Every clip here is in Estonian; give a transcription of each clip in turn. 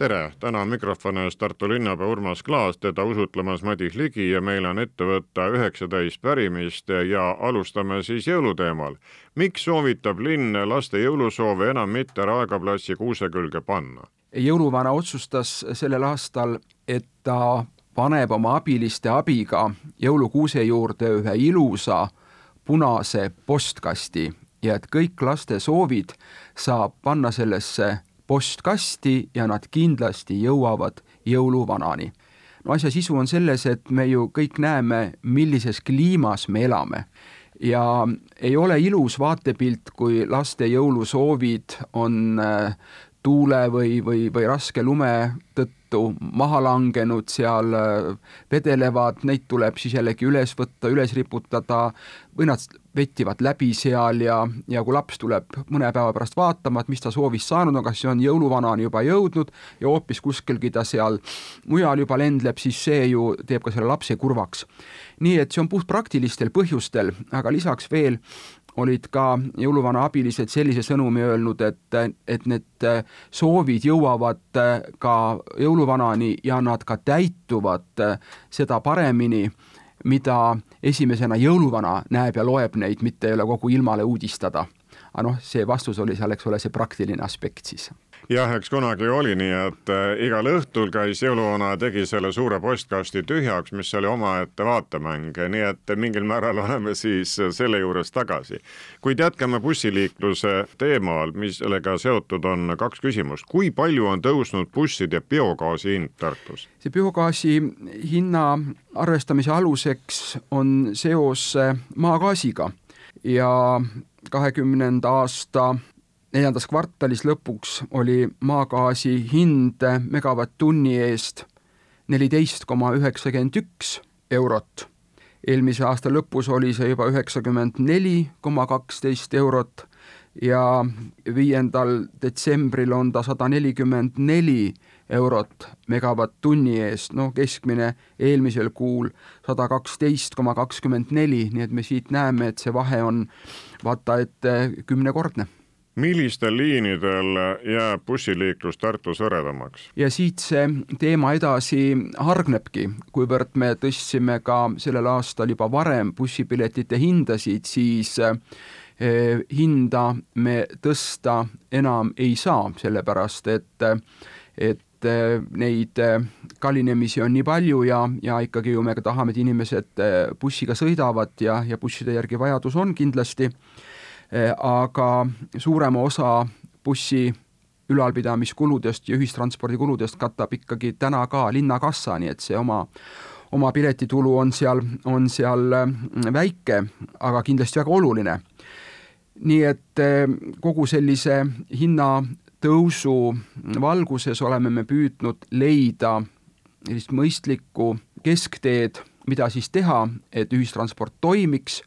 Tere, täna mikrofoni ees Tartu linnapea Urmas Klaas, teda usutlemas Madis Ligi ja meil on ette võtta üheksateist pärimist ja alustame siis jõuluteemal. miks soovitab linn laste jõulusoove enam mitte Raekoja kuuse külge panna? jõuluvana otsustas sellel aastal, et ta paneb oma abiliste abiga jõulukuuse juurde ühe ilusa punase postkasti ja et kõik laste soovid saab panna sellesse postkasti ja nad kindlasti jõuavad jõuluvanani. no asja sisu on selles, et me ju kõik näeme, millises kliimas me elame ja ei ole ilus vaatepilt, kui laste jõulusoovid on äh, tuule või, või, või raske lume tõttu maha langenud, seal äh, vedelevad, neid tuleb siis jällegi üles võtta, üles riputada või nad vettivad läbi seal ja, ja kui laps tuleb mõne päeva pärast vaatama, et mis ta soovis saanud on, kas see on jõuluvanani juba jõudnud ja hoopis kuskilgi ta seal mujal juba lendleb, siis see ju teeb ka selle lapse kurvaks. nii et see on puhtpraktilistel põhjustel, aga lisaks veel olid ka jõuluvana abilised sellise sõnumi öelnud, et, et need soovid jõuavad ka jõuluvanani ja nad ka täituvad seda paremini, mida esimesena jõuluvana näeb ja loeb neid, mitte ei ole kogu ilmale uudistada. aga noh, see vastus oli seal, eks ole, see praktiline aspekt siis jah, eks kunagi oli nii, et äh, igal õhtul käis jõuluvana, tegi selle suure postkasti tühjaks, mis oli omaette vaatemäng, nii et mingil määral oleme siis selle juures tagasi. kuid jätkame bussiliikluse teemal, mis sellega seotud on, kaks küsimust. kui palju on tõusnud busside biogaasi hind Tartus? see biogaasi hinna arvestamise aluseks on seos maagaasiga ja kahekümnenda aasta neljandas kvartalis lõpuks oli maagaasi hind megavatt-tunni eest neliteist koma üheksakümmend üks eurot. eelmise aasta lõpus oli see juba üheksakümmend neli koma kaksteist eurot ja viiendal detsembril on ta sada nelikümmend neli eurot megavatt-tunni eest, no keskmine eelmisel kuul sada kaksteist koma kakskümmend neli, nii et me siit näeme, et see vahe on vaata et kümnekordne millistel liinidel jääb bussiliiklus Tartus hõredamaks? ja siit see teema edasi hargnebki, kuivõrd me tõstsime ka sellel aastal juba varem bussipiletite hindasid, siis eh, hinda me tõsta enam ei saa, sellepärast et, et eh, neid eh, kallinemisi on nii palju ja, ja ikkagi ju me tahame, et inimesed bussiga sõidavad ja, ja busside järgi vajadus on kindlasti aga suurema osa bussi ülalpidamiskuludest ja ühistranspordikuludest katab ikkagi täna ka linnakassa, nii et see oma, oma piletitulu on seal, on seal mm, väike, aga kindlasti väga oluline. nii et eh, kogu sellise hinnatõusu valguses oleme me püüdnud leida sellist mõistlikku keskteed, mida siis teha, et ühistransport toimiks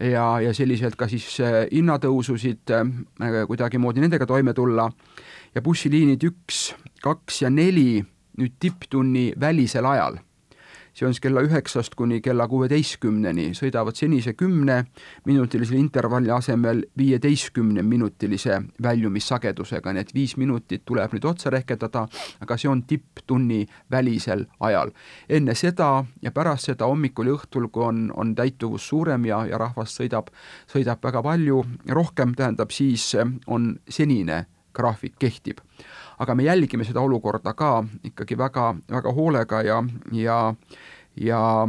ja, ja selliselt ka siis äh, hinnatõususid äh, kuidagimoodi nendega toime tulla. Ja bussiliinid üks, kaks ja neli nüüd tipptunni välisel ajal see on siis kella üheksast kuni kella kuueteistkümneni, sõidavad senise kümneminutilise intervalli asemel viieteistkümneminutilise väljumissagedusega, nii et viis minutit tuleb nüüd otsa rehkendada, aga see on tipptunni välisel ajal. enne seda ja pärast seda hommikul ja õhtul, kui on, on täituvus suurem ja, ja rahvast sõidab, sõidab väga palju rohkem, tähendab siis on senine graafik kehtib aga me jälgime seda olukorda ka ikkagi väga, väga hoolega ja, ja ja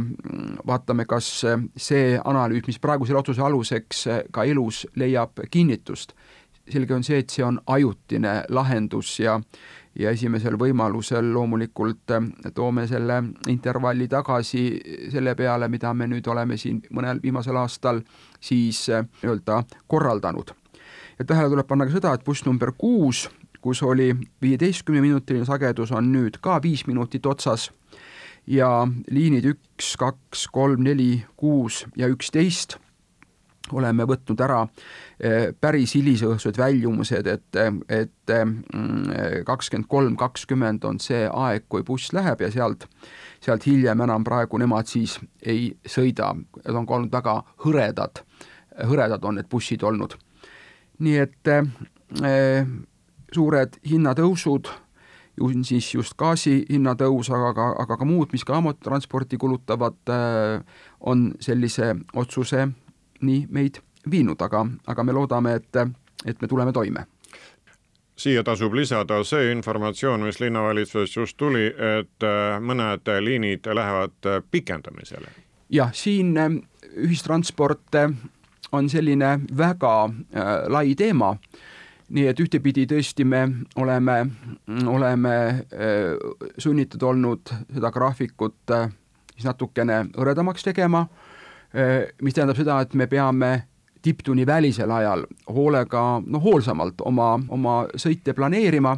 vaatame, kas see analüüs, mis praegu selle otsuse aluseks ka elus leiab kinnitust. selge on see, et see on ajutine lahendus ja ja esimesel võimalusel loomulikult toome selle intervalli tagasi selle peale, mida me nüüd oleme siin mõnel viimasel aastal siis nii-öelda korraldanud. ja tähele tuleb panna ka seda, et buss number kuus kus oli viieteistkümneminutiline sagedus, on nüüd ka viis minutit otsas ja liinid üks, kaks, kolm, neli, kuus ja üksteist oleme võtnud ära eh, päris hilisõhtused väljumused, et, et mm, kakskümmend kolm, kakskümmend on see aeg, kui buss läheb ja sealt, sealt hiljem enam praegu nemad siis ei sõida, need on ka olnud väga hõredad, hõredad on need bussid olnud. nii et eh, suured hinnatõusud, siis just gaasi hinnatõus, aga ka, aga ka muud, mis ka transporti kulutavad eh,, on sellise otsuse nii meid viinud, aga, aga me loodame, et, et me tuleme toime siia tasub lisada see informatsioon, mis linnavalitsusest just tuli, et äh, mõned liinid lähevad äh, pikendamisele. jah, siin äh, ühistransport on selline väga äh, lai teema, nii et ühtepidi tõesti me oleme, oleme äh, sunnitud olnud seda graafikut äh, siis natukene hõredamaks tegema äh,, mis tähendab seda, et me peame tipptunni välisel ajal hoolega, noh hoolsamalt oma, oma sõite planeerima,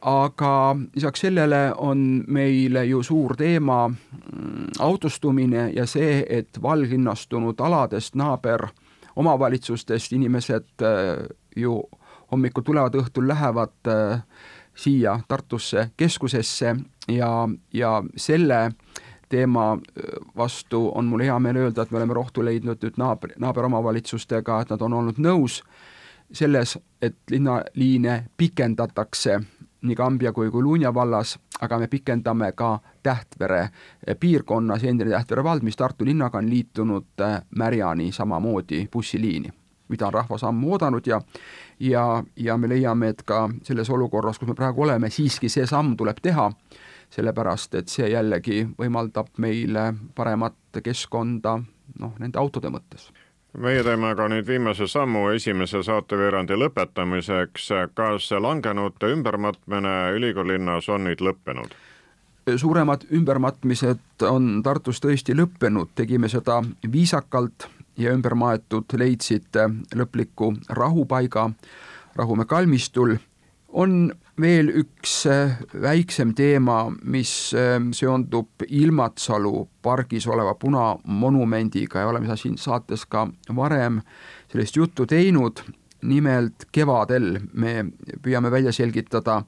aga lisaks sellele on meil ju suur teema mm, autostumine ja see, et valglinnastunud aladest, naaber omavalitsustest inimesed äh, ju hommikul tulevad, õhtul lähevad siia Tartusse keskusesse ja, ja selle teema äh, vastu on mul hea meel öelda, et me oleme rohtu leidnud nüüd naaber, naaberomavalitsustega, et nad on olnud nõus selles, et linnaliine pikendatakse nii Kambja kui Kuluunja vallas, aga me pikendame ka Tähtvere piirkonnas, endine Tähtvere vald, mis Tartu linnaga on liitunud äh, Märjani samamoodi bussiliini, mida on rahvas ammu oodanud ja ja, ja me leiame, et ka selles olukorras, kus me praegu oleme, siiski see samm tuleb teha sellepärast et see jällegi võimaldab meile paremat keskkonda noh, nende autode mõttes meie teeme aga nüüd viimase sammu esimese saateveerandi lõpetamiseks. kas langenute ümbermatmine ülikoolilinnas on nüüd lõppenud? suuremad ümbermatmised on Tartus tõesti lõppenud, tegime seda viisakalt ja ümbermaetud leidsid lõpliku rahupaiga Rahumäe kalmistul on veel üks äh, väiksem teema, mis äh, seondub Ilmatsalu pargis oleva punamonumendiga ja oleme siin saates ka varem sellest juttu teinud, nimelt kevadel me püüame välja selgitada,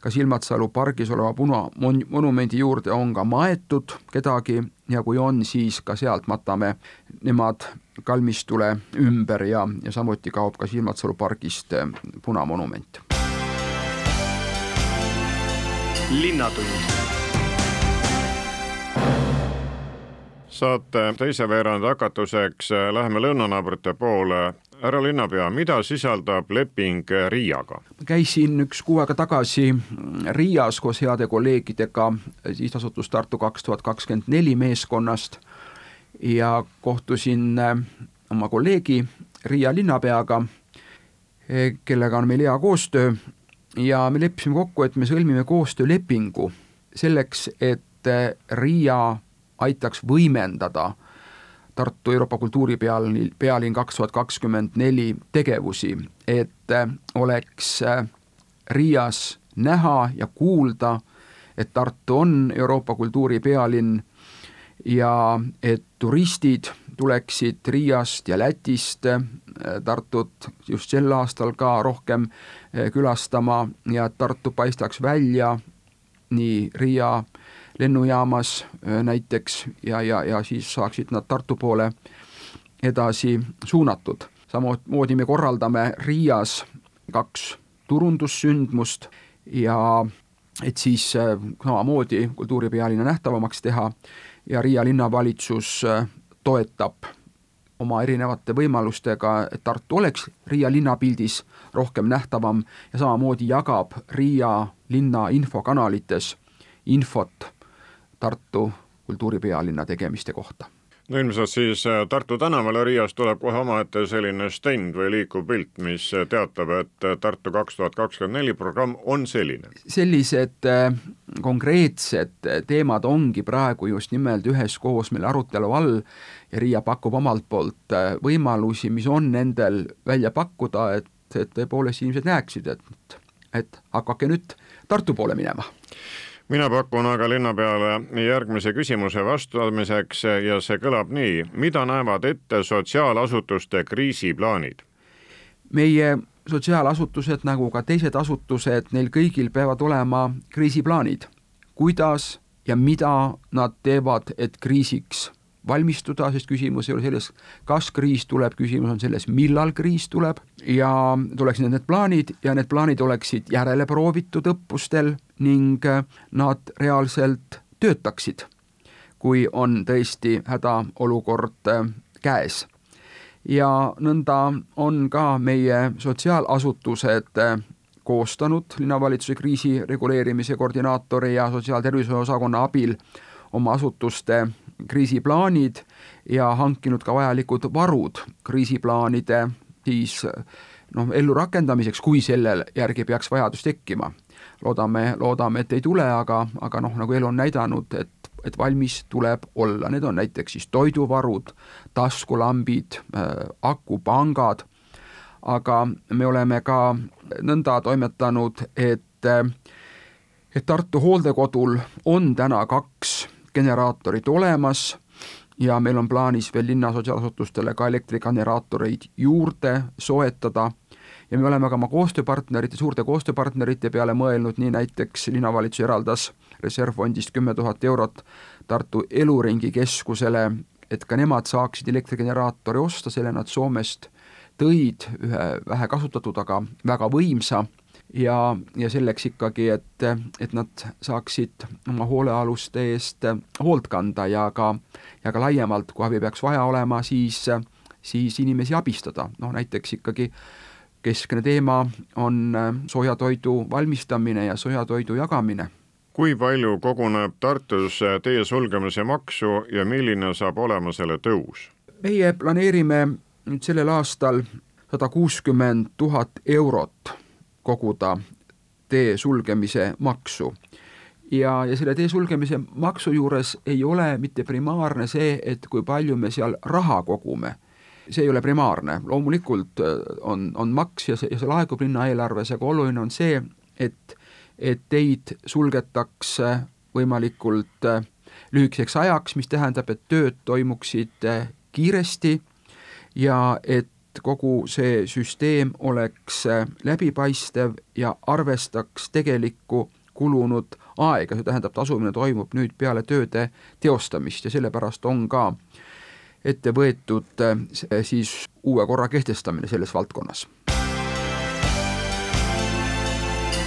kas Ilmatsalu pargis oleva punamonumendi juurde on ka maetud kedagi ja kui on, siis ka sealt matame nemad kalmistule ümber ja, ja samuti kaob ka Ilmatsalu pargist äh, punamonument linnatund. saate teise veerandi hakatuseks äh, läheme lõunanaabrite poole. härra linnapea, mida sisaldab leping Riiaga? käisin üks kuu aega tagasi Riias koos heade kolleegidega sihtasutus Tartu kaks tuhat kakskümmend neli meeskonnast ja kohtusin äh, oma kolleegi Riia linnapeaga, äh, kellega on meil hea koostöö ja me leppisime kokku, et me sõlmime koostöölepingu selleks, et eh, Riia aitaks võimendada Tartu Euroopa kultuuripealinn, pealinn kaks tuhat kakskümmend neli tegevusi, et eh, oleks eh, Riias näha ja kuulda, et Tartu on Euroopa kultuuripealinn ja et turistid tuleksid Riiast ja Lätist äh, Tartut just sel aastal ka rohkem äh, külastama ja Tartu paistaks välja nii Riia lennujaamas äh, näiteks ja, ja, ja siis saaksid nad Tartu poole edasi suunatud. samamoodi me korraldame Riias kaks turundussündmust ja et siis samamoodi kultuuripealinna nähtavamaks teha ja Riia linnavalitsus toetab oma erinevate võimalustega, et Tartu oleks Riia linnapildis rohkem nähtavam ja samamoodi jagab Riia linna infokanalites infot Tartu kultuuripealinna tegemiste kohta ilmselt siis äh, Tartu tänavale Riias tuleb kohe omaette selline stend või liikuv pilt, mis äh, teatab, et äh, Tartu kaks tuhat kakskümmend neli programm on selline. sellised konkreetsed teemad ongi praegu just nimelt üheskoos meil arutelu all ja Riia pakub omalt poolt võimalusi, mis on nendel välja pakkuda, et, et tõepoolest inimesed näeksid, et, et hakake nüüd Tartu poole minema mina pakun aga linnapeale järgmise küsimuse vastamiseks ja see kõlab nii, mida näevad ette sotsiaalasutuste kriisiplaanid? meie sotsiaalasutused nagu ka teised asutused, neil kõigil peavad olema kriisiplaanid, kuidas ja mida nad teevad, et kriisiks valmistuda, sest küsimus ei ole selles, kas kriis tuleb, küsimus on selles, millal kriis tuleb ja tuleksid need plaanid ja need plaanid oleksid järele proovitud õppustel ning nad reaalselt töötaksid, kui on tõesti hädaolukord käes. ja nõnda on ka meie sotsiaalasutused koostanud linnavalitsuse kriisi reguleerimise koordinaatori ja sotsiaaltervishoiu osakonna abil oma asutuste kriisiplaanid ja hankinud ka vajalikud varud kriisiplaanide siis noh, ellurakendamiseks, kui sellel järgi peaks vajadus tekkima. loodame, loodame, et ei tule, aga, aga noh, nagu elu on näidanud, et, et valmis tuleb olla, need on näiteks siis toiduvarud, taskulambid äh,, akupangad, aga me oleme ka nõnda toimetanud, et et Tartu hooldekodul on täna kaks generaatorid olemas ja meil on plaanis veel linna sotsiaalasutustele ka elektrigeneraatoreid juurde soetada. Ja me oleme ka oma koostööpartnerite, suurte koostööpartnerite peale mõelnud, nii näiteks linnavalitsus eraldas reservfondist kümme tuhat eurot Tartu Eluringi Keskusele, et ka nemad saaksid elektrigeneraatori osta, selle nad Soomest tõid, ühe vähe kasutatud, aga väga võimsa ja, ja selleks ikkagi, et, et nad saaksid oma hoolealuste eest hoolt kanda ja ka, ja ka laiemalt, kui abi peaks vaja olema, siis, siis inimesi abistada, noh näiteks ikkagi keskne teema on sooja toidu valmistamine ja sooja toidu jagamine. Kui palju koguneb Tartus tee sulgemise maksu ja milline saab olema selle tõus? meie planeerime nüüd sellel aastal sada kuuskümmend tuhat eurot koguda tee sulgemise maksu. ja, ja selle tee sulgemise maksu juures ei ole mitte primaarne see, et kui palju me seal raha kogume see ei ole primaarne, loomulikult äh, on, on maks ja see, ja see laekub linna eelarves, aga oluline on see, et, et teid sulgetakse võimalikult äh, lühikeseks ajaks, mis tähendab, et tööd toimuksid äh, kiiresti ja et kogu see süsteem oleks äh, läbipaistev ja arvestaks tegelikku kulunud aega, see tähendab, tasumine toimub nüüd peale tööde teostamist ja sellepärast on ka ette võetud äh, siis uue korra kehtestamine selles valdkonnas.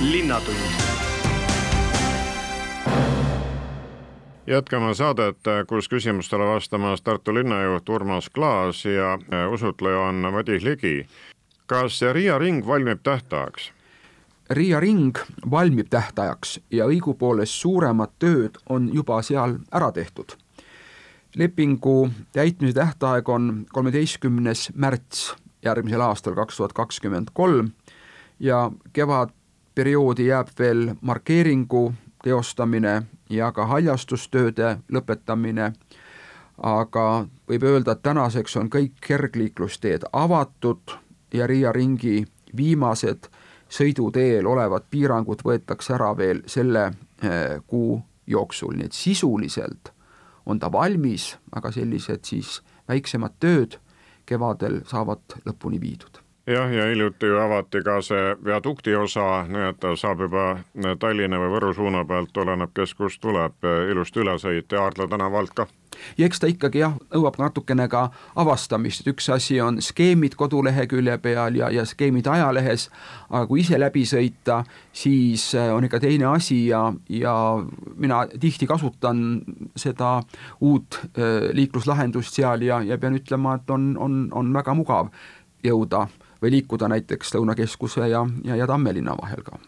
linnatund jätkame saadet, kus küsimustele vastamas Tartu linnajuht Urmas Klaas ja äh, usutleja on Madis Ligi. kas Riia ring valmib tähtajaks? Riia ring valmib tähtajaks ja õigupoolest suuremad tööd on juba seal ära tehtud. lepingu täitmise tähtaeg on kolmeteistkümnes märts järgmisel aastal, kaks tuhat kakskümmend kolm ja kevadperioodi jääb veel markeeringu teostamine ja ka haljastustööde lõpetamine, aga võib öelda, et tänaseks on kõik kergliiklusteed avatud ja Riia ringi viimased sõiduteel olevad piirangud võetakse ära veel selle eh, kuu jooksul, nii et sisuliselt on ta valmis, aga sellised siis väiksemad tööd kevadel saavad lõpuni viidud jah, ja hiljuti ju avati ka see viadukti osa, nii et ta saab juba Tallinna või Võru suuna pealt, oleneb kes kust tuleb, ilusti üle sõita ja Aardla tänavalt ka. Ja eks ta ikkagi jah, nõuab natukene ka avastamist, üks asi on skeemid kodulehekülje peal ja, ja skeemid ajalehes, aga kui ise läbi sõita, siis äh, on ikka teine asi ja, ja mina tihti kasutan seda uut äh, liikluslahendust seal ja, ja pean ütlema, et on, on, on väga mugav jõuda või liikuda näiteks Lõunakeskuse ja, ja, ja Tammelinna vahel ka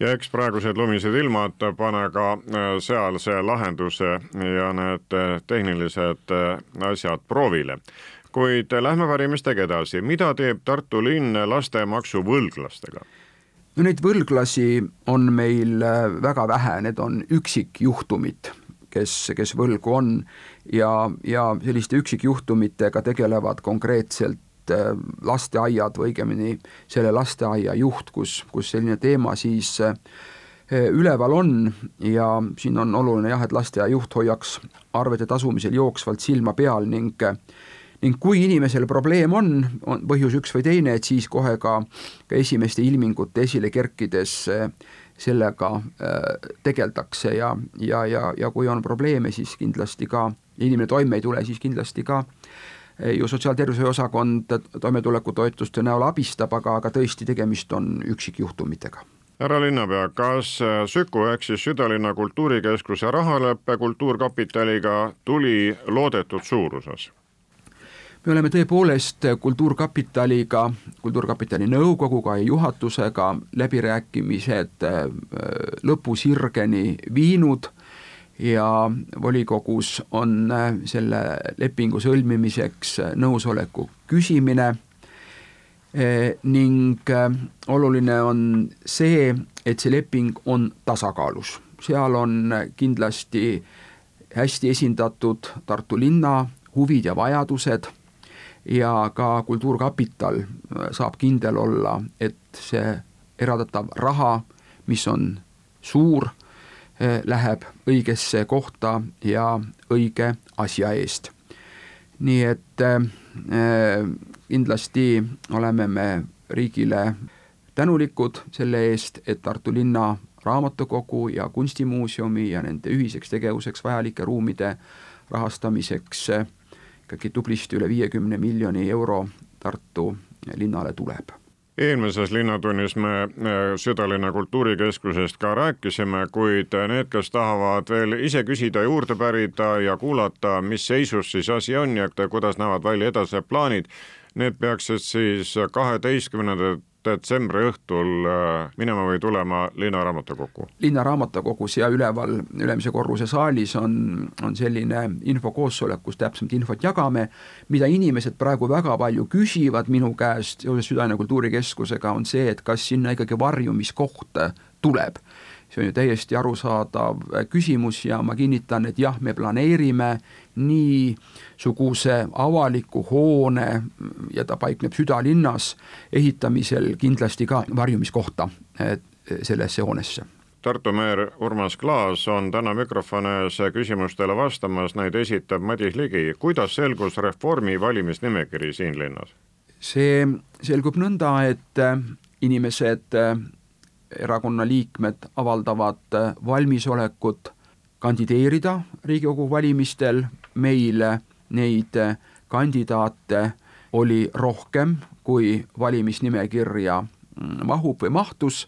ja eks praegused lumised ilmad pane ka äh, sealse lahenduse ja need äh, tehnilised äh, asjad proovile. kuid lähme varimistega edasi, mida teeb Tartu linn lastemaksu võlglastega? no neid võlglasi on meil väga vähe, need on üksikjuhtumid, kes, kes võlgu on ja, ja selliste üksikjuhtumitega tegelevad konkreetselt Äh, lasteaiad või õigemini selle lasteaia juht, kus, kus selline teema siis äh, üleval on ja siin on oluline jah, et lasteaia juht hoiaks arvete tasumisel jooksvalt silma peal ning ning kui inimesel probleem on, on põhjus üks või teine, et siis kohe ka, ka esimeste ilmingute esile kerkides sellega tegeldakse ja, ja, ja, ja kui on probleeme, siis kindlasti ka, inimene toime ei tule, siis kindlasti ka ju sotsiaaltervishoiu osakond toimetulekutoetuste näol abistab, aga, aga tõesti, tegemist on üksikjuhtumitega härra linnapea, kas Süku ehk siis südalinna kultuurikeskuse rahalepe Kultuurkapitaliga tuli loodetud suuruses? me oleme tõepoolest Kultuurkapitaliga, Kultuurkapitali nõukoguga ja juhatusega läbirääkimised äh, lõpusirgeni viinud ja volikogus on äh, selle lepingu sõlmimiseks nõusoleku küsimine. Ning äh, oluline on see, et see leping on tasakaalus, seal on kindlasti hästi esindatud Tartu linna huvid ja vajadused ja ka Kultuurkapital äh, saab kindel olla, et see eraldatav raha, mis on suur, äh, läheb õigesse kohta ja õige asja eest. nii et äh, kindlasti oleme me riigile tänulikud selle eest, et Tartu linna raamatukogu ja kunstimuuseumi ja nende ühiseks tegevuseks vajalike ruumide rahastamiseks ikkagi tublisti üle viiekümne miljoni euro Tartu linnale tuleb eelmises Linnatunnis me Südalinna kultuurikeskusest ka rääkisime, kuid need, kes tahavad veel ise küsida, juurde pärida ja kuulata, mis seisus siis asi on ja kuidas näevad välja edasised plaanid, need peaksid siis kaheteistkümnendat detsembri õhtul äh, minema või tulema Linnaraamatukokku? linnaraamatukogus ja üleval, ülemise korruse saalis on, on selline infokoosolek, kus täpsemat infot jagame, mida inimesed praegu väga palju küsivad minu käest seoses Südalinna Kultuurikeskusega, on see, et kas sinna ikkagi varjumiskoht tuleb see on ju täiesti arusaadav küsimus ja ma kinnitan, et jah, me planeerime niisuguse avaliku hoone ja ta paikneb südalinnas, ehitamisel kindlasti ka varjumiskohta sellesse hoonesse Tartu meer Urmas Klaas on täna mikrofoni ees küsimustele vastamas, neid esitab Madis Ligi. kuidas selgus Reformi valimisnimekiri siin linnas? see selgub nõnda, et inimesed erakonna liikmed avaldavad valmisolekut kandideerida Riigikogu valimistel, meil neid äh, kandidaate oli rohkem, kui valimisnimekirja mm, mahub või mahtus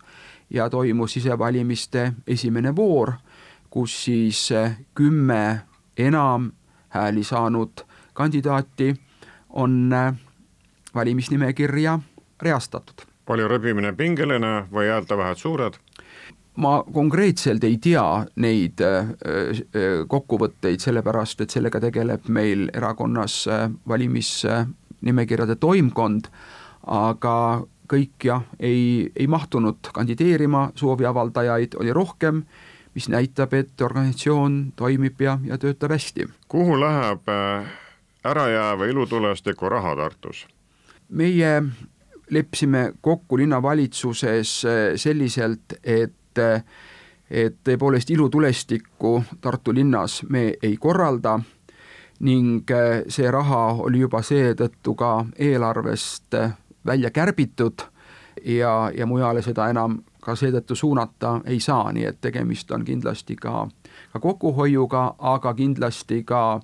ja toimus sisevalimiste esimene voor, kus siis äh, kümme enam hääli saanud kandidaati on valimisnimekirja reastatud oli rebimine pingeline või häältevahed suured? Ma konkreetselt ei tea neid äh, äh, kokkuvõtteid, sellepärast et sellega tegeleb meil erakonnas äh, valimisnimekirjade toimkond, aga kõik jah, ei, ei mahtunud kandideerima, sooviavaldajaid oli rohkem, mis näitab, et organisatsioon toimib ja, ja töötab hästi. kuhu läheb ärajääva ilutulestiku raha Tartus? meie leppisime kokku linnavalitsuses selliselt, et et tõepoolest ilutulestikku Tartu linnas me ei korralda ning äh, see raha oli juba seetõttu ka eelarvest äh, välja kärbitud ja, ja mujale seda enam ka seetõttu suunata ei saa, nii et tegemist on kindlasti ka, ka kokkuhoiuga, aga kindlasti ka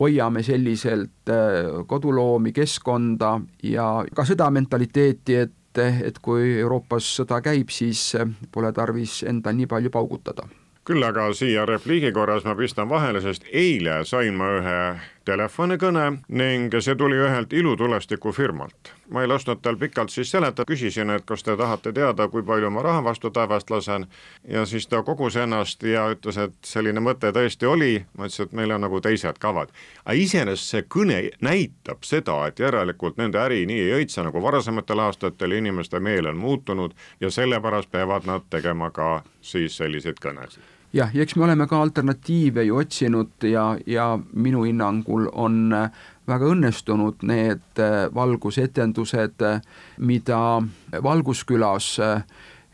hoiame selliselt äh, koduloomi, keskkonda ja ka seda mentaliteeti, et et kui Euroopas sõda käib, siis äh, pole tarvis endal nii palju paugutada. Küll aga siia repliigi korras ma pistan vahele, sest eile sain ma ühe telefonikõne ning see tuli ühelt ilutulestikufirmalt. ma ei lasknud tal pikalt siis seletada, küsisin, et kas te tahate teada, kui palju ma raha vastu taevast lasen ja siis ta kogus ennast ja ütles, et selline mõte tõesti oli, ma ütlesin, et meil on nagu teised kavad. aga iseenesest see kõne näitab seda, et järelikult nende äri nii ei õitse nagu varasematel aastatel, inimeste meel on muutunud ja sellepärast peavad nad tegema ka siis selliseid kõnesid jah, ja eks me oleme ka alternatiive ju otsinud ja, ja minu hinnangul on äh, väga õnnestunud need äh, valgusetendused, äh, mida Valguskülas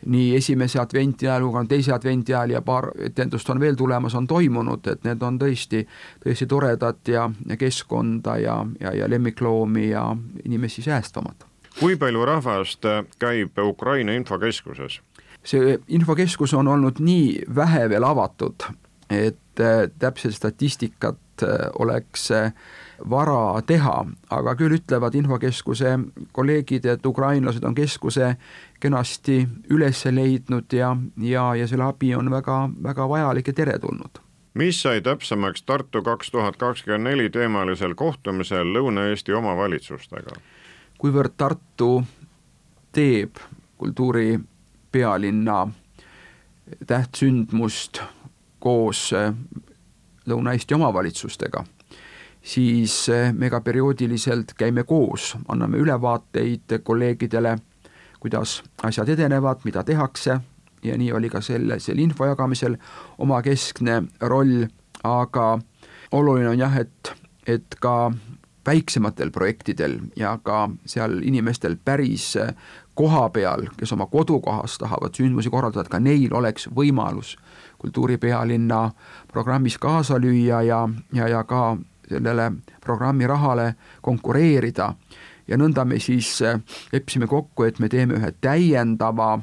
nii esimese adventi ajal kui ka teise adventi ajal ja paar etendust on veel tulemas, on toimunud, et need on tõesti, tõesti toredad ja, ja keskkonda ja, ja, ja lemmikloomi ja inimesi säästvamad. kui palju rahvast käib Ukraina infokeskuses? See infokeskus on olnud nii vähe veel avatud, et äh, täpset statistikat äh, oleks äh, vara teha, aga küll ütlevad infokeskuse kolleegid, et ukrainlased on keskuse kenasti üles leidnud ja, ja, ja selle abi on väga, väga vajalik ja teretulnud mis sai täpsemaks Tartu kaks tuhat kakskümmend neli teemalisel kohtumisel Lõuna-Eesti omavalitsustega? kuivõrd Tartu teeb kultuuri pealinna tähtsündmust koos Lõuna-Eesti omavalitsustega siis eh, me ka perioodiliselt käime koos, anname ülevaateid kolleegidele, kuidas asjad edenevad, mida tehakse ja nii oli ka selle, selle info jagamisel oma keskne roll, aga oluline on jah, et, et ka väiksematel projektidel ja ka seal inimestel päris koha peal, kes oma kodukohas tahavad sündmusi korraldada, et ka neil oleks võimalus kultuuripealinna programmis kaasa lüüa ja, ja, ja ka sellele programmi rahale konkureerida. ja nõnda me siis äh, leppisime kokku, et me teeme ühe täiendava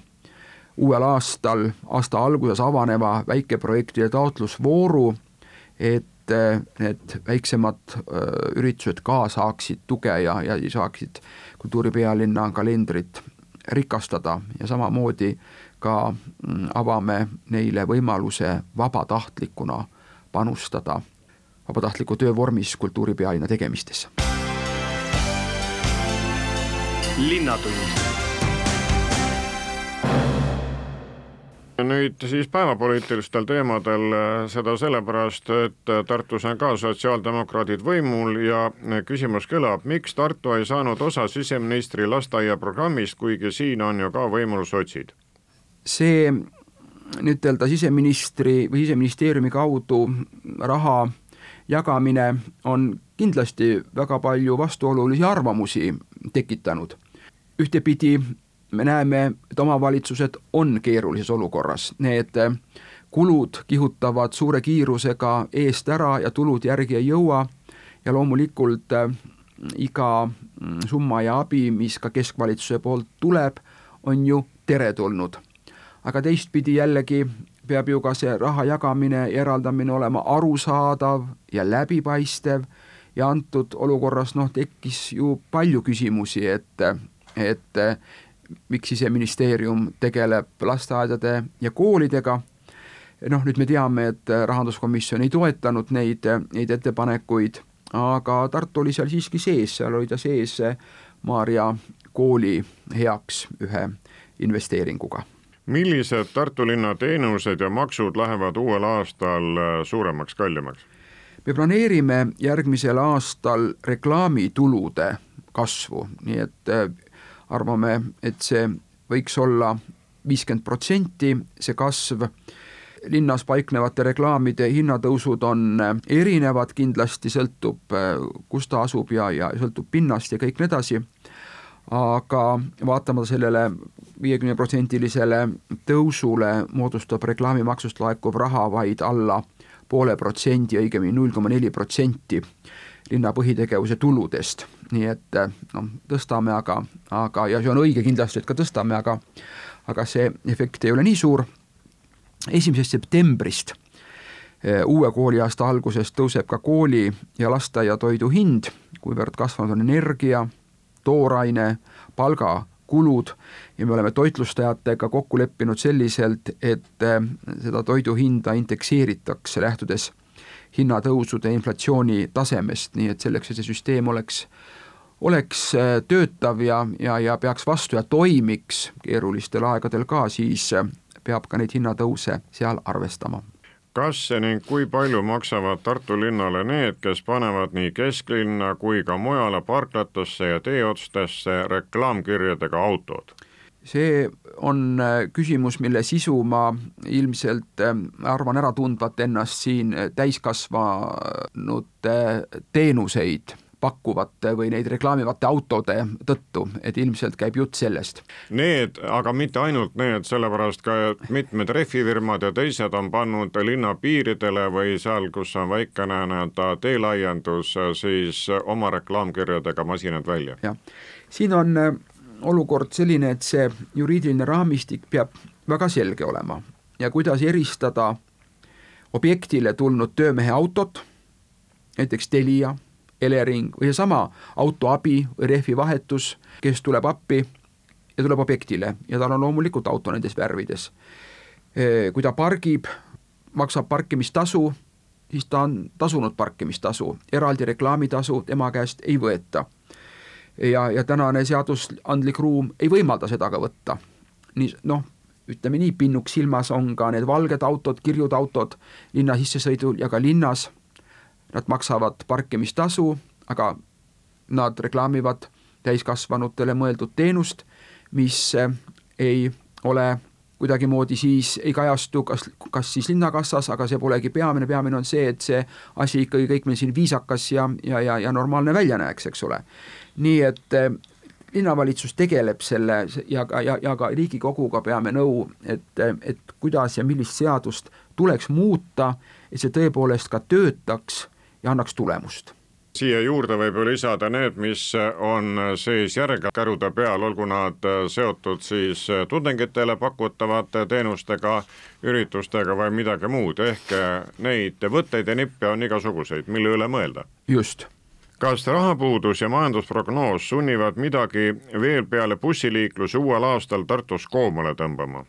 uuel aastal, aasta alguses avaneva väikeprojektide taotlusvooru, et äh, need väiksemad äh, üritused ka saaksid tuge ja, ja saaksid kultuuripealinna kalendrit rikastada ja samamoodi ka mm, avame neile võimaluse vabatahtlikuna panustada vabatahtliku töö vormis kultuuripealinna tegemistesse. linnatund nüüd siis päevapoliitilistel teemadel, seda sellepärast, et Tartus on ka sotsiaaldemokraadid võimul ja küsimus kõlab, miks Tartu ei saanud osa siseministri lasteaiaprogrammist, kuigi siin on ju ka võimul sotsid? see ütelda siseministri või siseministeeriumi kaudu raha jagamine on kindlasti väga palju vastuolulisi arvamusi tekitanud. ühtepidi me näeme, et omavalitsused on keerulises olukorras, need kulud kihutavad suure kiirusega eest ära ja tulud järgi ei jõua ja loomulikult äh, iga mm, summa ja abi, mis ka keskvalitsuse poolt tuleb, on ju teretulnud. aga teistpidi jällegi peab ju ka see raha jagamine ja eraldamine olema arusaadav ja läbipaistev ja antud olukorras noh, tekkis ju palju küsimusi, et, et miks siseministeerium tegeleb lasteaedade ja koolidega, noh nüüd me teame, et rahanduskomisjon ei toetanud neid, neid ettepanekuid, aga Tartu oli seal siiski sees, seal oli ta sees Maarja kooli heaks ühe investeeringuga millised Tartu linna teenused ja maksud lähevad uuel aastal äh, suuremaks, kallimaks? me planeerime järgmisel aastal reklaamitulude kasvu, nii et äh, arvame, et see võiks olla viiskümmend protsenti, see kasv. Linnas paiknevate reklaamide hinnatõusud on erinevad, kindlasti sõltub, kus ta asub ja, ja sõltub pinnast ja kõik nii edasi. Aga vaatamata sellele viiekümneprotsendilisele tõusule moodustab reklaamimaksust laekuv raha vaid alla poole protsendi, õigemini null koma neli protsenti linna põhitegevuse tuludest, nii et noh, tõstame, aga, aga ja see on õige kindlasti, et ka tõstame, aga aga see efekt ei ole nii suur. esimesest septembrist eh, uue kooliaasta algusest tõuseb ka kooli ja lasteaiatoidu hind, kuivõrd kasvanud on energia tooraine, palgakulud ja me oleme toitlustajatega kokku leppinud selliselt, et eh, seda toidu hinda indekseeritakse, lähtudes hinnatõusude inflatsiooni tasemest, nii et selleks, et see süsteem oleks, oleks eh, töötav ja, ja, ja peaks vastu ja toimiks keerulistel aegadel ka, siis eh, peab ka neid hinnatõuse seal arvestama kas ning kui palju maksavad Tartu linnale need, kes panevad nii kesklinna kui ka mujale parklatesse ja teeotstesse reklaamkirjadega autod? See on äh, küsimus, mille sisu ma ilmselt äh, arvan ära tundvat ennast siin täiskasvanute teenuseid pakkuvate või neid reklaamivate autode tõttu, et ilmselt käib jutt sellest. Need, aga mitte ainult need, sellepärast ka mitmed rehvifirmad ja teised on pannud linna piiridele või seal, kus on väikene nii-öelda teelaiendus, siis oma reklaamkirjadega masinad välja. jah, siin on äh, olukord selline, et see juriidiline raamistik peab väga selge olema ja kuidas eristada objektile tulnud töömehe autot, näiteks Telia, Elering või seesama autoabi või rehvivahetus, kes tuleb appi ja tuleb objektile ja tal on loomulikult auto nendes värvides. kui ta pargib, maksab parkimistasu, siis ta on tasunud parkimistasu, eraldi reklaamitasu tema käest ei võeta. Ja, ja tänane seadusandlik ruum ei võimalda seda ka võtta. nii noh ütleme nii, pinnuks silmas on ka need valged autod, kirjud autod linna sissesõidul ja ka linnas. Nad maksavad parkimistasu, aga nad reklaamivad täiskasvanutele mõeldud teenust, mis eh, ei ole kuidagimoodi siis ei kajastu kas, kas siis linnakassas, aga see polegi peamine, peamine on see, et see asi ikkagi kõik meil siin viisakas ja, ja, ja, ja normaalne välja näeks, eks ole. Nii et eh, linnavalitsus tegeleb selle ja ka, ja, ja ka Riigikoguga peame nõu, et, et kuidas ja millist seadust tuleks muuta, et see tõepoolest ka töötaks ja annaks tulemust. Siia juurde võib ju lisada need, mis on siis järelkärude peal, olgu nad seotud siis tudengitele pakutavate teenustega, üritustega või midagi muud, ehk neid võtteid ja nippe on igasuguseid, mille üle mõelda. just kas rahapuudus ja majandusprognoos sunnivad midagi veel peale bussiliikluse uuel aastal Tartus koomale tõmbama?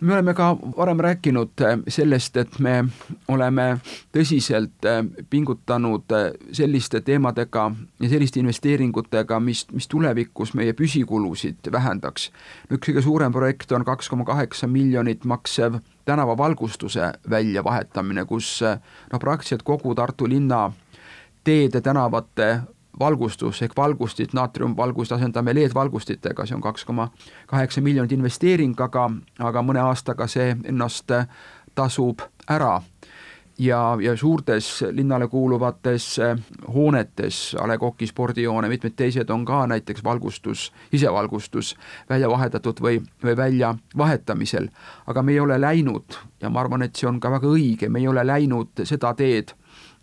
me oleme ka varem rääkinud äh, sellest, et me oleme tõsiselt äh, pingutanud äh, selliste teemadega ja selliste investeeringutega, mis, mis tulevikus meie püsikulusid vähendaks. üks kõige suurem projekt on kaks koma kaheksa miljonit maksev tänavavalgustuse väljavahetamine, kus noh, praktiliselt kogu Tartu linna teede, tänavate valgustus ehk valgustid, naatriumvalgust asendame LED-valgustitega, see on kaks koma kaheksa miljonit investeering, aga, aga mõne aastaga see ennast tasub ära. ja, ja suurtes linnale kuuluvates hoonetes, A Le Coq'i spordihoone, mitmed teised on ka näiteks valgustus, sisevalgustus välja vahetatud või, või väljavahetamisel. aga me ei ole läinud ja ma arvan, et see on ka väga õige, me ei ole läinud seda teed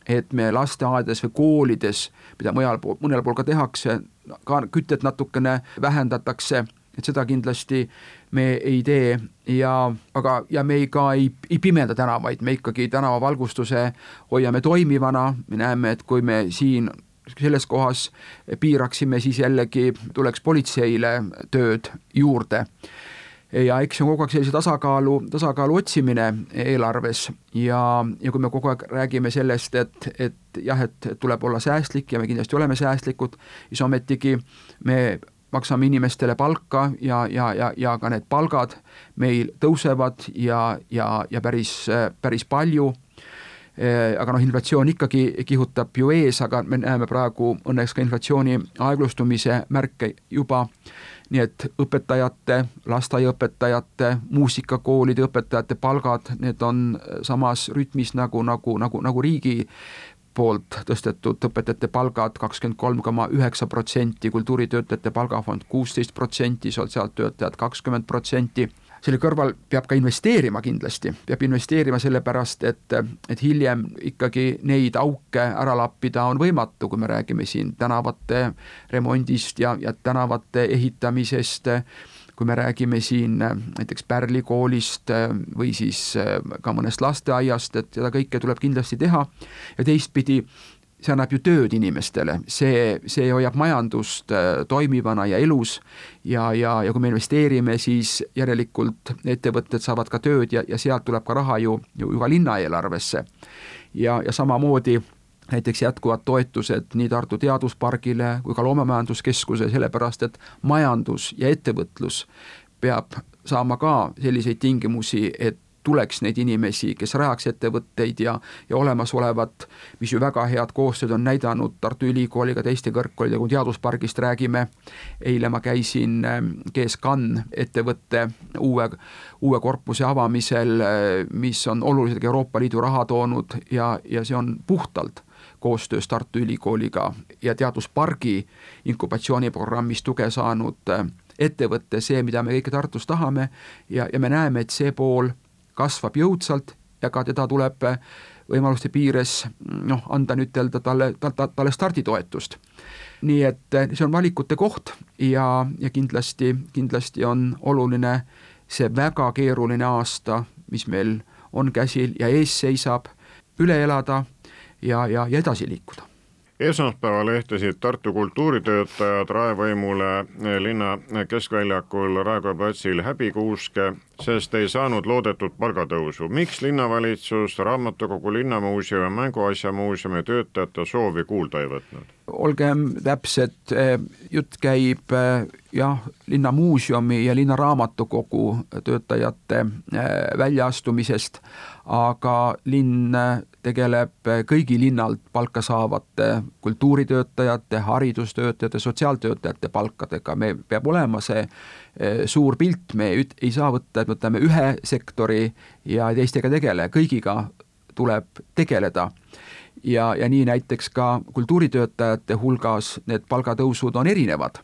et me lasteaedades või koolides, mida mujal, mõnel pool ka tehakse, ka kütet natukene vähendatakse, et seda kindlasti me ei tee. Ja, aga, ja me ei ka ei, ei pimenda tänavaid, me ikkagi tänavavalgustuse hoiame toimivana, me näeme, et kui me siin selles kohas piiraksime, siis jällegi tuleks politseile tööd juurde ja eks see on kogu aeg sellise tasakaalu, tasakaalu otsimine eelarves. Ja, ja kui me kogu aeg räägime sellest, et, et jah, et tuleb olla säästlik ja me kindlasti oleme säästlikud, siis ometigi me maksame inimestele palka ja, ja, ja, ja ka need palgad meil tõusevad ja, ja, ja päris, päris palju. Aga noh, inflatsioon ikkagi kihutab ju ees, aga me näeme praegu õnneks ka inflatsiooni aeglustumise märke juba nii et õpetajate, lasteaiaõpetajate, muusikakoolide õpetajate palgad, need on samas rütmis nagu, nagu, nagu, nagu riigi poolt tõstetud õpetajate palgad kakskümmend kolm koma üheksa protsenti, kultuuritöötajate palgafond kuusteist protsenti, sotsiaaltöötajad kakskümmend protsenti selle kõrval peab ka investeerima kindlasti, peab investeerima sellepärast, et, et hiljem ikkagi neid auke ära lappida on võimatu, kui me räägime siin tänavate remondist ja, ja tänavate ehitamisest, kui me räägime siin näiteks Pärli koolist või siis ka mõnest lasteaiast, et seda kõike tuleb kindlasti teha. Ja teistpidi see annab ju tööd inimestele, see, see hoiab majandust äh, toimivana ja elus ja, ja, ja kui me investeerime, siis järelikult ettevõtted saavad ka tööd ja, ja sealt tuleb ka raha ju, ju, ju ka linna eelarvesse. ja, ja samamoodi näiteks jätkuvad toetused nii Tartu Teaduspargile kui ka Loomemajanduskeskuse, sellepärast et majandus ja ettevõtlus peab saama ka selliseid tingimusi, et tuleks neid inimesi, kes rajaks ettevõtteid ja, ja olemasolevat, mis ju väga head koostööd on näidanud Tartu Ülikooliga, teiste kõrgkoolidega, kui teaduspargist räägime, eile ma käisin ähm, GSCAN ettevõtte uue, uue korpuse avamisel, äh, mis on oluliselt Euroopa Liidu raha toonud ja, ja see on puhtalt koostöös Tartu Ülikooliga ja Teaduspargi inkubatsiooniprogrammis tuge saanud ettevõte, see, mida me kõike Tartus tahame ja, ja me näeme, et see pool kasvab jõudsalt ja ka teda tuleb võimaluste piires noh, anda nüüd ütelda talle, talle, talle starditoetust. nii et see on valikute koht ja, ja kindlasti, kindlasti on oluline see väga keeruline aasta, mis meil on käsil ja ees seisab, üle elada ja, ja, ja edasi liikuda esmaspäeval ehtasid Tartu kultuuritöötajad raevõimule linna keskväljakul Raekoja platsil häbikuuske, sest ei saanud loodetud palgatõusu. miks linnavalitsus raamatukogu, linnamuuseumi, mänguasjamuuseumi töötajate soovi kuulda ei võtnud? olgem täpsed, eh, jutt käib eh, jah, linnamuuseumi ja linnaraamatukogu töötajate eh, väljaastumisest, aga linn tegeleb kõigi linnalt palka saavate kultuuritöötajate, haridustöötajate, sotsiaaltöötajate palkadega, me, peab olema see suur pilt, me ei, ei saa võtta, et võtame ühe sektori ja teistega ei tegele, kõigiga tuleb tegeleda ja, ja nii näiteks ka kultuuritöötajate hulgas need palgatõusud on erinevad.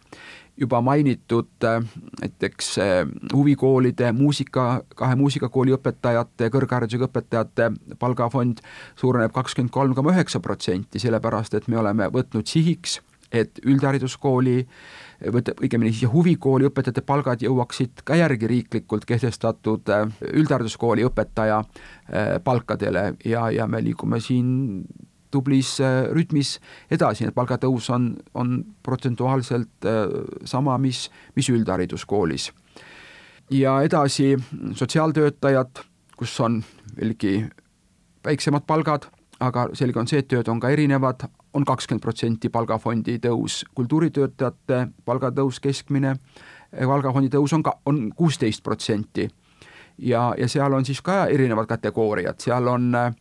juba mainitud äh, näiteks äh, huvikoolide muusika, kahe muusikakooli õpetajate, kõrgharidusega õpetajate palgafond suureneb kakskümmend kolm koma üheksa protsenti, sellepärast et me oleme võtnud sihiks, et üldhariduskooli võt-, õigemini siis huvikooli õpetajate palgad jõuaksid ka järgi riiklikult kehtestatud äh, üldhariduskooli õpetaja palkadele ja, ja me liigume siin tublis äh, rütmis edasi, et palgatõus on, on protsentuaalselt äh, sama, mis, mis üldhariduskoolis. ja edasi sotsiaaltöötajad, kus on veelgi väiksemad palgad, aga selge on see, et tööd on ka erinevad, on kakskümmend protsenti palgafondi tõus, kultuuritöötajate palgatõus keskmine, palgafondi tõus on ka, on kuusteist protsenti. ja, ja seal on siis ka erinevad kategooriad, seal on äh,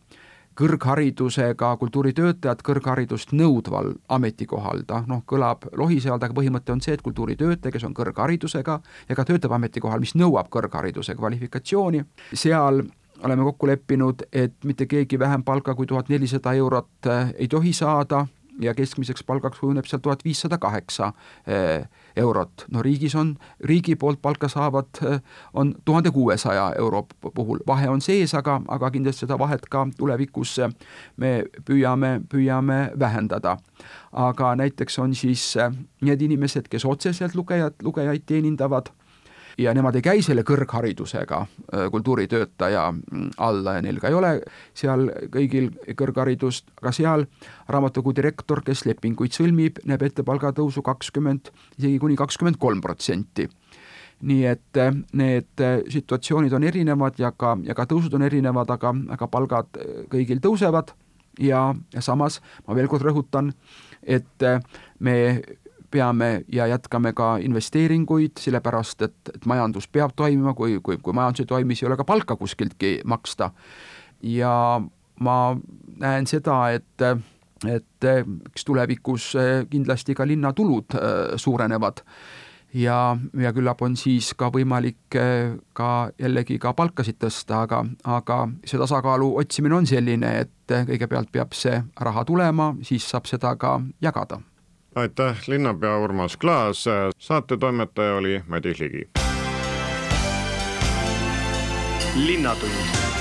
kõrgharidusega kultuuritöötajad kõrgharidust nõudval ametikohal, ta noh, kõlab lohisealt, aga põhimõte on see, et kultuuritöötaja, kes on kõrgharidusega ja ka töötab ametikohal, mis nõuab kõrghariduse kvalifikatsiooni, seal oleme kokku leppinud, et mitte keegi vähem palka kui tuhat nelisada eurot eh, ei tohi saada ja keskmiseks palgaks kujuneb seal tuhat viissada kaheksa eh, eurot. no riigis on, riigi poolt palka saavad, eh, on tuhande kuuesaja euro puhul, vahe on sees, aga, aga kindlasti seda vahet ka tulevikus me püüame, püüame vähendada. aga näiteks on siis need inimesed, kes otseselt lugejad, lugejaid teenindavad ja nemad ei käi selle kõrgharidusega äh, kultuuritöötaja mm, alla ja neil ka ei ole seal kõigil kõrgharidust, aga seal raamatukogu direktor, kes lepinguid sõlmib, näeb ette palgatõusu kakskümmend, isegi kuni kakskümmend kolm protsenti. Nii et äh, need äh, situatsioonid on erinevad ja ka, ja ka tõusud on erinevad, aga, aga palgad kõigil tõusevad. Ja, ja samas ma veel kord rõhutan, et me peame ja jätkame ka investeeringuid, sellepärast et, et majandus peab toimima, kui, kui, kui majandus ei toimi, siis ei ole ka palka kuskiltki maksta. ja ma näen seda, et, et eks tulevikus kindlasti ka linnatulud äh, suurenevad ja, ja küllap on siis ka võimalik äh, ka jällegi ka palkasid tõsta, aga, aga see tasakaalu otsimine on selline, et kõigepealt peab see raha tulema, siis saab seda ka jagada aitäh, linnapea Urmas Klaas, saatetoimetaja oli Madis Ligi. linnatund